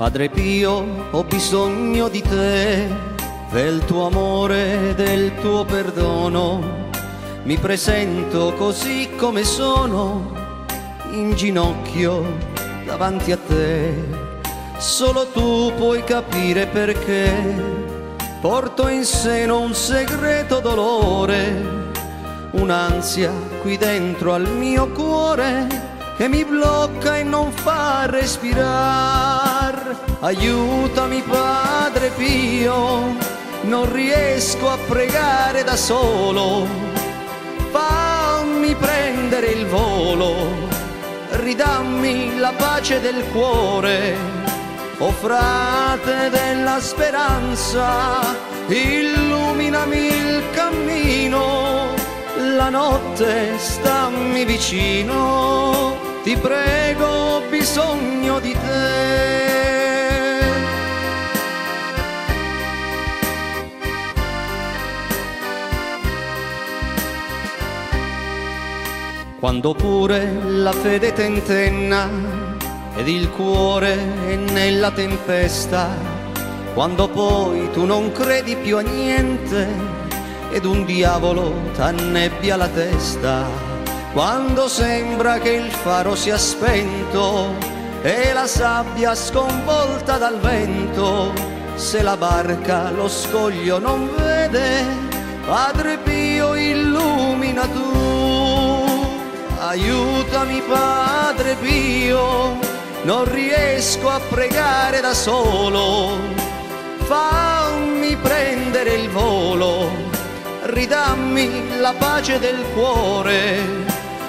Padre Pio, ho bisogno di te, del tuo amore, del tuo perdono. Mi presento così come sono, in ginocchio davanti a te. Solo tu puoi capire perché porto in seno un segreto dolore, un'ansia qui dentro al mio cuore che mi blocca e non fa respirar. Aiutami Padre Pio, non riesco a pregare da solo. Fammi prendere il volo, ridammi la pace del cuore. O frate della speranza, illuminami il cammino. La notte stammi vicino, ti prego, ho bisogno di te. Quando pure la fede tentenna ed il cuore è nella tempesta, quando poi tu non credi più a niente ed un diavolo t'annebbia la testa, quando sembra che il faro sia spento e la sabbia sconvolta dal vento, se la barca lo scoglio non vede, Padre Pio illumina tu, aiutami Padre Pio, non riesco a pregare da solo, fammi prendere il volo, ridammi la pace del cuore,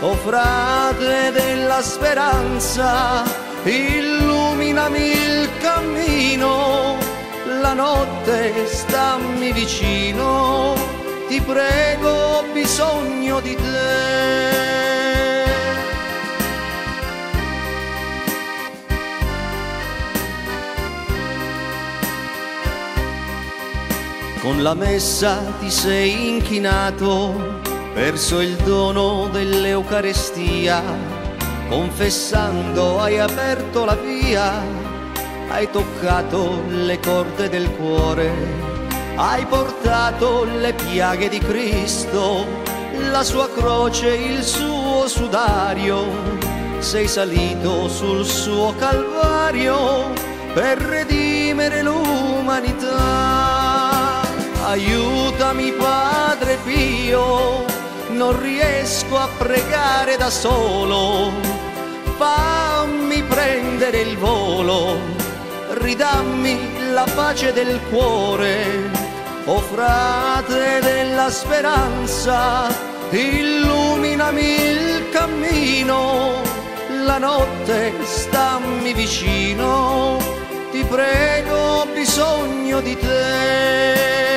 o frate della speranza, illuminami il cammino, la notte stammi vicino, ti prego, ho bisogno di te. Con la messa ti sei inchinato verso il dono dell'Eucarestia, confessando hai aperto la via, hai toccato le corde del cuore, hai portato le piaghe di Cristo, la sua croce, il suo sudario, sei salito sul suo calvario per redimere l'umanità. Aiutami Padre Pio, non riesco a pregare da solo, fammi prendere il volo, ridammi la pace del cuore, o frate della speranza, illuminami il cammino, la notte stammi vicino, ti prego, ho bisogno di te.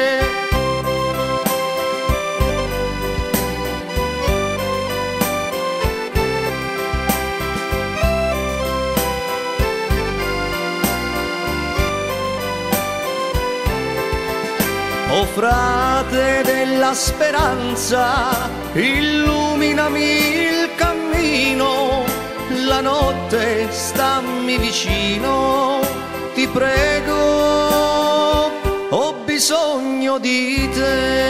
frate della speranza, illuminami il cammino, la notte stammi vicino, ti prego, ho bisogno di te.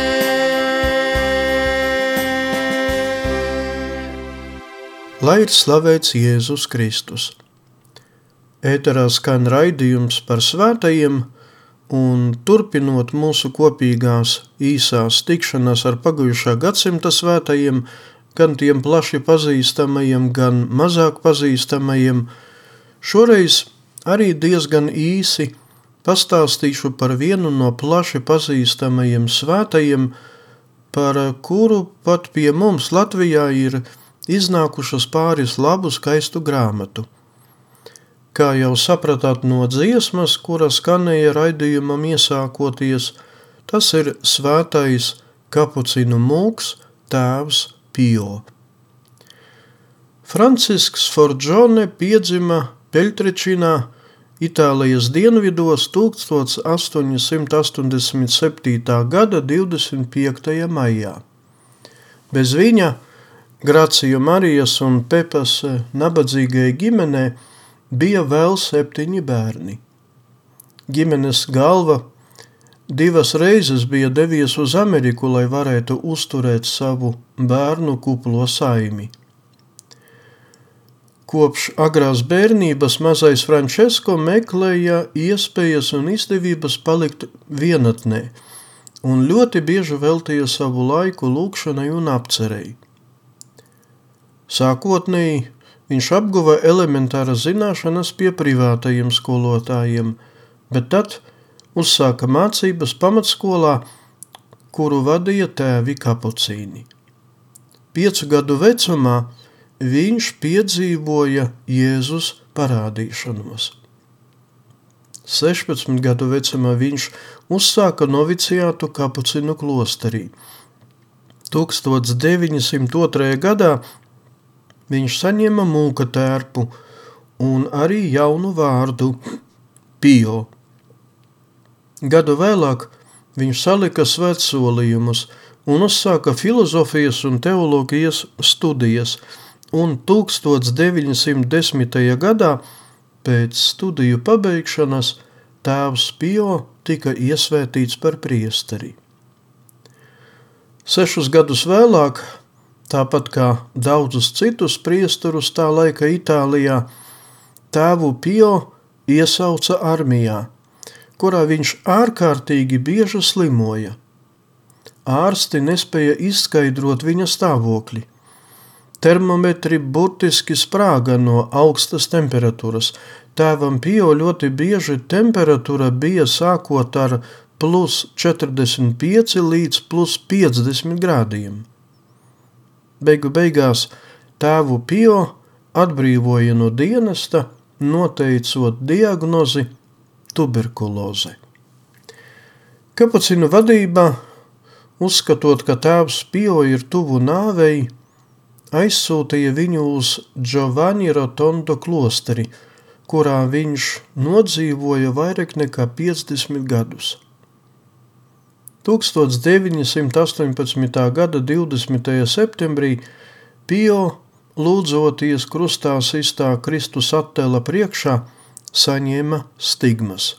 Lai ir slavēts Jēzus Kristus. Ēterā skan raidījums par svētajiem, un turpinot mūsu kopīgās īsās tikšanās ar pagājušā gadsimta svētajiem, gan tiem plaši pazīstamajiem, gan mazāk pazīstamajiem, šoreiz arī diezgan īsi pastāstīšu par vienu no plaši pazīstamajiem svētajiem, par kuru pat pie mums Latvijā ir iznākušas pāris labu skaistu grāmatu. Kā jau sapratāt no dziesmas, kura skanēja raidījumam iesākoties, tas ir svētais kapucinu mūks tēvs Pio. Francisks Forģone piedzima Peļtričinā, Itālijas dienvidos 1887. gada 25. maijā. Bez viņa Grācija Marijas un Pepas nabadzīgai ģimenei bija vēl septiņi bērni. Ģimenes galva divas reizes bija devies uz Ameriku, lai varētu uzturēt savu bērnu kuplo saimi. Kopš agrās bērnības mazais Frančesko meklēja iespējas un izdevības palikt vienatnē, un ļoti bieži veltīja savu laiku lūkšanai un apcerēji. Sākotnēji Viņš apguva elementāras zināšanas pie privātajiem skolotājiem, bet tad uzsāka mācības pamatskolā, kuru vadīja tēvi kapucīni. Piecu gadu vecumā viņš piedzīvoja Jēzus parādīšanos. 16 gadu vecumā viņš uzsāka noviciātu kapucinu klosterī. 1902. gadā viņš saņēma mūka tērpu un arī jaunu vārdu – Pio. Gadu vēlāk viņš salika svētsolījumus un uzsāka filozofijas un teoloģijas studijas, un 1910. gadā pēc studiju pabeigšanas tēvs Pio tika iesvētīts par priesteri. Sešus gadus vēlāk Tāpat kā daudzus citus priesturus tā laika Itālijā, tēvu Pio iesauca armijā, kurā viņš ārkārtīgi bieži slimoja. Ārsti nespēja izskaidrot viņa stāvokli. Termometri burtiski sprāga no augstas temperatūras. Tēvam Pio ļoti bieži temperatūra bija sākot ar plus 45 līdz plus 50 grādiem. Beigu beigās tēvu Pio atbrīvoja no dienesta, noteicot diagnozi tuberkuloze. Kapucinu vadība, uzskatot, ka tēvs Pio ir tuvu nāvei, aizsūtīja viņu uz Giovanni Rotondo klosteri, kurā viņš nodzīvoja vairāk nekā 50 gadus. 1918. gada 20. septembrī Pio, lūdzoties krustā sistā Kristus attēla priekšā, saņēma stigmas.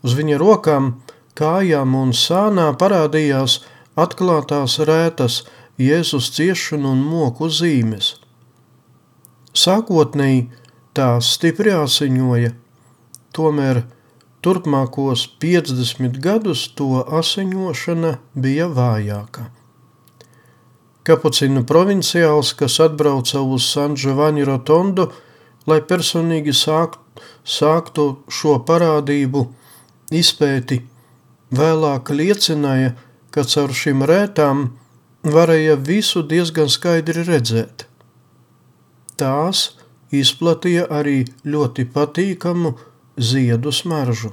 Uz viņa rokām, kājām un sānā parādījās atklātās rētas Jēzus ciešanu un moku zīmes. Sākotnēji tās stipri asiņoja, tomēr Turpmākos 50 gadus to asiņošana bija vājāka. Kapucinu provinciāls, kas atbrauca uz San Giovanni Rotondo, lai personīgi sākt, sāktu šo parādību izpēti, vēlāk liecināja, ka caur šīm rētām varēja visu diezgan skaidri redzēt. Tās izplatīja arī ļoti patīkamu ziedu smaržu.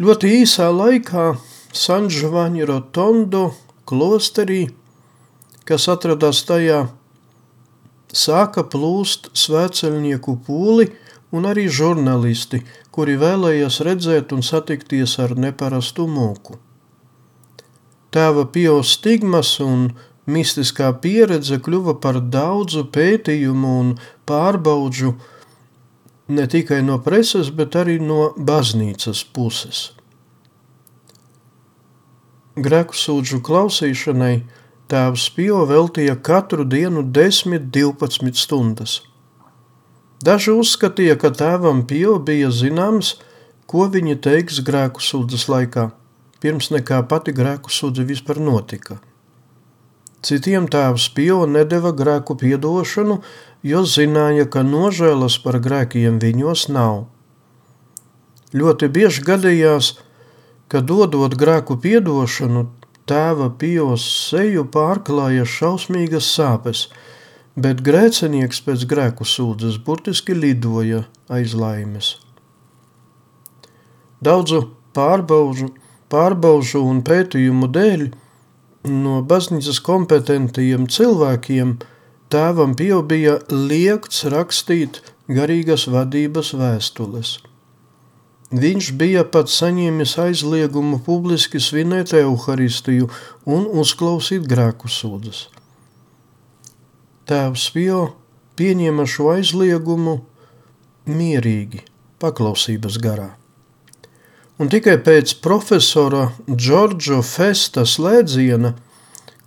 Ļoti īsā laikā San Giovanni Rotondo klosterī, kas atrodas tajā, sāka plūst svēceļnieku pūli un arī žurnālisti, kuri vēlējās redzēt un satikties ar neparastu mūku. Tēva Pio stigmas un mistiskā pieredze kļuva par daudzu pētījumu un pārbaudžu ne tikai no preses, bet arī no baznīcas puses. Grēku sūdžu klausīšanai tēvs Pio veltīja katru dienu 10-12 stundas. Daži uzskatīja, ka tēvam Pio bija zināms, ko viņi teiks grēku sūdzes laikā, pirms nekā pati grēku sūdze vispār notika. Citiem tēvs Pio nedeva grēku piedošanu, jo zināja, ka nožēlas par grēkiem viņos nav. Ļoti bieži gadījās, ka dodot grēku piedošanu, tēva pijos seju pārklāja šausmīgas sāpes, bet grēcinieks pēc grēku sūdzes burtiski lidoja aiz laimes. Daudzu pārbaužu, pārbaužu un pētījumu dēļ no baznīcas kompetentajiem cilvēkiem tēvam Pio bija liekts rakstīt garīgas vadības vēstules. Viņš bija pat saņēmis aizliegumu publiski svinēt evaharistiju un uzklausīt grēku sūdzes. Tēvs Pio pieņēma šo aizliegumu mierīgi, paklausības garā. Un tikai pēc profesora Džordža Festa slēdziena,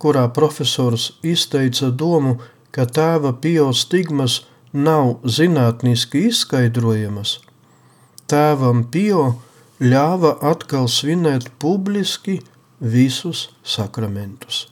kurā profesors izteica domu, ka tēva Pio stigmas nav zinātniski izskaidrojamas – tēvam Pio ļāva atkal svinēt publiski visus sakramentus.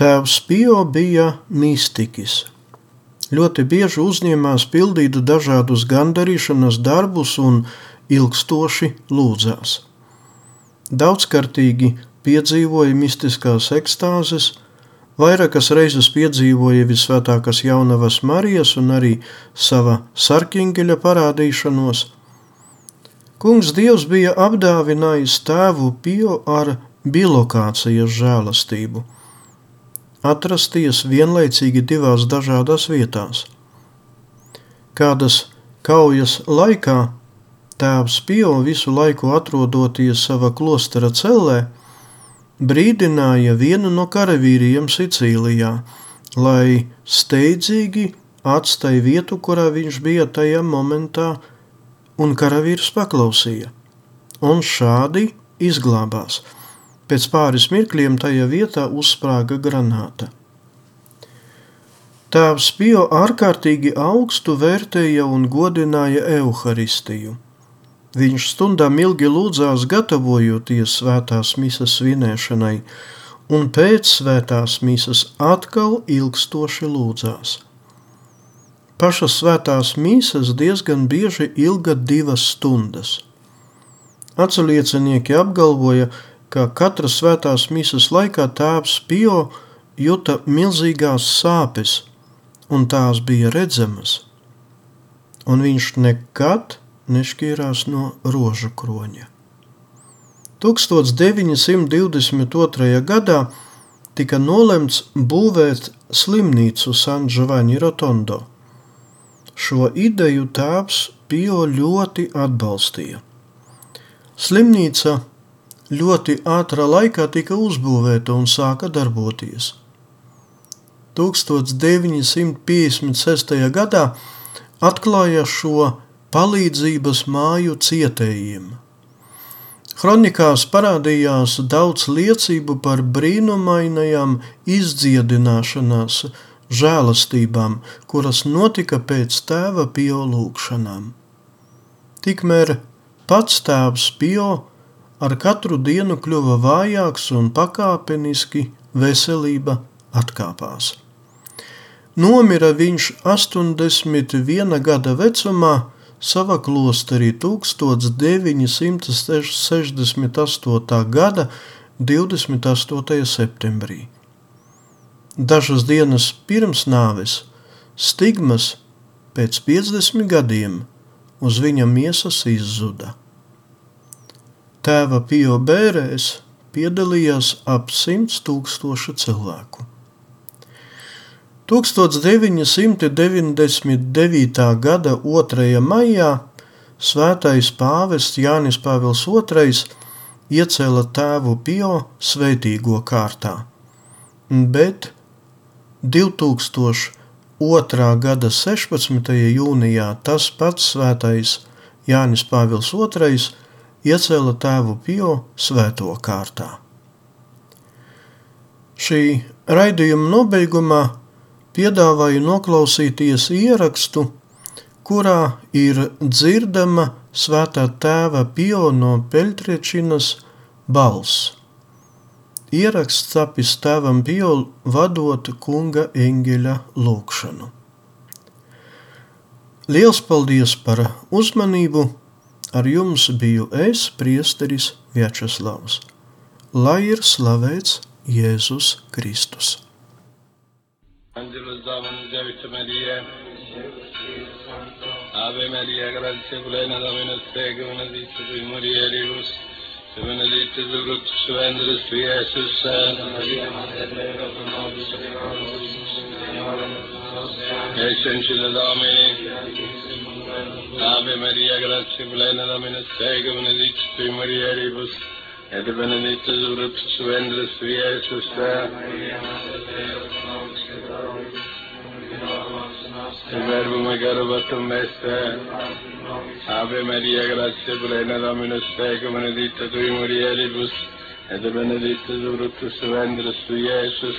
Tēvs Pio bija mistiķis. Ļoti bieži uzņēmās pildīt dažādus gandarīšanas darbus un ilgstoši lūdzās. Daudzkārtīgi piedzīvoja mistiskās ekstāzes, Vairākas reizes piedzīvoja visvētākās jaunavas Marijas un arī sava sarkingeļa parādīšanos. Kungs Dievs bija apdāvinājis tēvu Pio ar bilokācijas žēlastību. Atrasties vienlaicīgi divās dažādās vietās. Kādas kaujas laikā tēvs Pio visu laiku atrodoties sava klostera cellē, brīdināja vienu no karavīriem Sicīlijā, lai steidzīgi atstāja vietu, kurā viņš bija tajā momentā, un karavīrs paklausīja. Un šādi izglābās. Pēc pāris mirkļiem tajā vietā uzsprāga granāta. Tēvs Pio ārkārtīgi augstu vērtēja un godināja evaharistiju. Viņš stundām ilgi lūdzās, gatavojoties svētās misas svinēšanai, un pēc svētās misas atkal ilgstoši lūdzās. Pašas svētās misas diezgan bieži ilga divas stundas. Atceliecinieki apgalvoja, ka katras svētās misas laikā tēvs Pio juta milzīgās sāpes, un tās bija redzamas, un viņš nekad nešķīrās no rožu kroņa. 1922. gadā tika nolemts būvēt slimnīcu San Giovanni Rotondo. Šo ideju tēvs Pio ļoti atbalstīja. Slimnīca ļoti ātrā laikā tika uzbūvēta un sāka darboties. 1956. gadā atklāja šo palīdzības māju cietējiem. Kronikās parādījās daudz liecību par brīnumainajām izdziedināšanās žēlastībām, kuras notika pēc tēva Pio lūgšanām. Tikmēr pats tēvs Pio ar katru dienu kļuva vājāks un pakāpeniski veselība atkāpās. Nomira viņš 81 gada vecumā, savā klosterī 1968. gada 28. septembrī. Dažas dienas pirms nāves stigmas pēc 50 gadiem uz viņa miesas izzuda. Tēva Pio bērēs piedalījās ap 100 tūkstoši cilvēku. 1999. gada 2. maijā svētais pāvests Jānis Pāvils II iecēla tēvu Pio svētīgo kārtā, bet 2002. gada 16. jūnijā tas pats svētais Jānis Pāvils II iecēla tēvu Pio svēto kārtā. Šī raidījuma nobeigumā piedāvāju noklausīties ierakstu, kurā ir dzirdama svētā tēva Pio no Peļtriečinas balss. Ieraksts tapis tēvam Pio vadot kunga eņģeļa lūkšanu. Liels paldies par uzmanību! Ar jums biju es, priesteris Vjačeslavs. Lai ir slavēts Jēzus Kristus! Ave Maria, gratia plena Dominus tecum, benedictus tui mulieribus, et benedictus fructus ventris tui, Iesus. Santa Maria, Mater Dei, pro nobis peccatoribus, Eccencile Domini. Ave Maria, gratia plena Dominus tecum, benedictus tui mulieribus, et benedictus fructus ventris tui, Iesus. Il verbum è garobatum est. Ave Maria, gratia plena Dominus tecum, benedicta tui mulieribus, et benedictus fructus ventris tui, Iesus.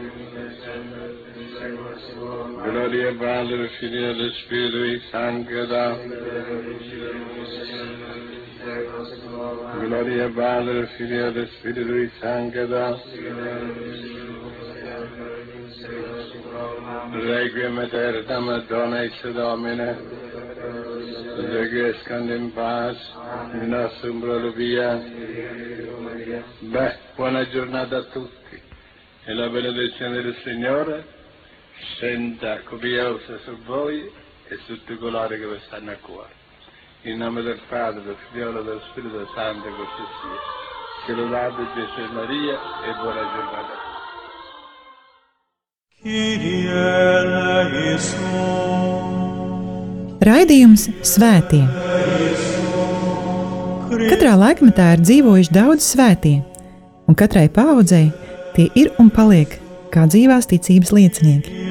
Gloria Padre, Figlio e Spirito Santo, Gloria Padre, Figlio e Spirito Santo, Requiem aeternam Madonna ex Domine, requiescant in pace, in nostrum brolo via. Beh, buona giornata a tutti. E la benedizione del Signore scenda copiosa su voi e su tutti coloro che vi stanno a cuore. In nome del Padre, del Figlio e dello Spirito Santo, così sia. Che lodate Gesù e Maria e buona giornata Raidījums Svētie. Katrā laikmetā ir dzīvojuši daudz svētie, un katrai paudzei tie ir un paliek kā dzīvās ticības liecinieki.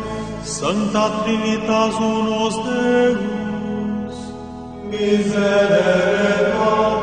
Sancta Trinitas unus Deus, miserere Patris,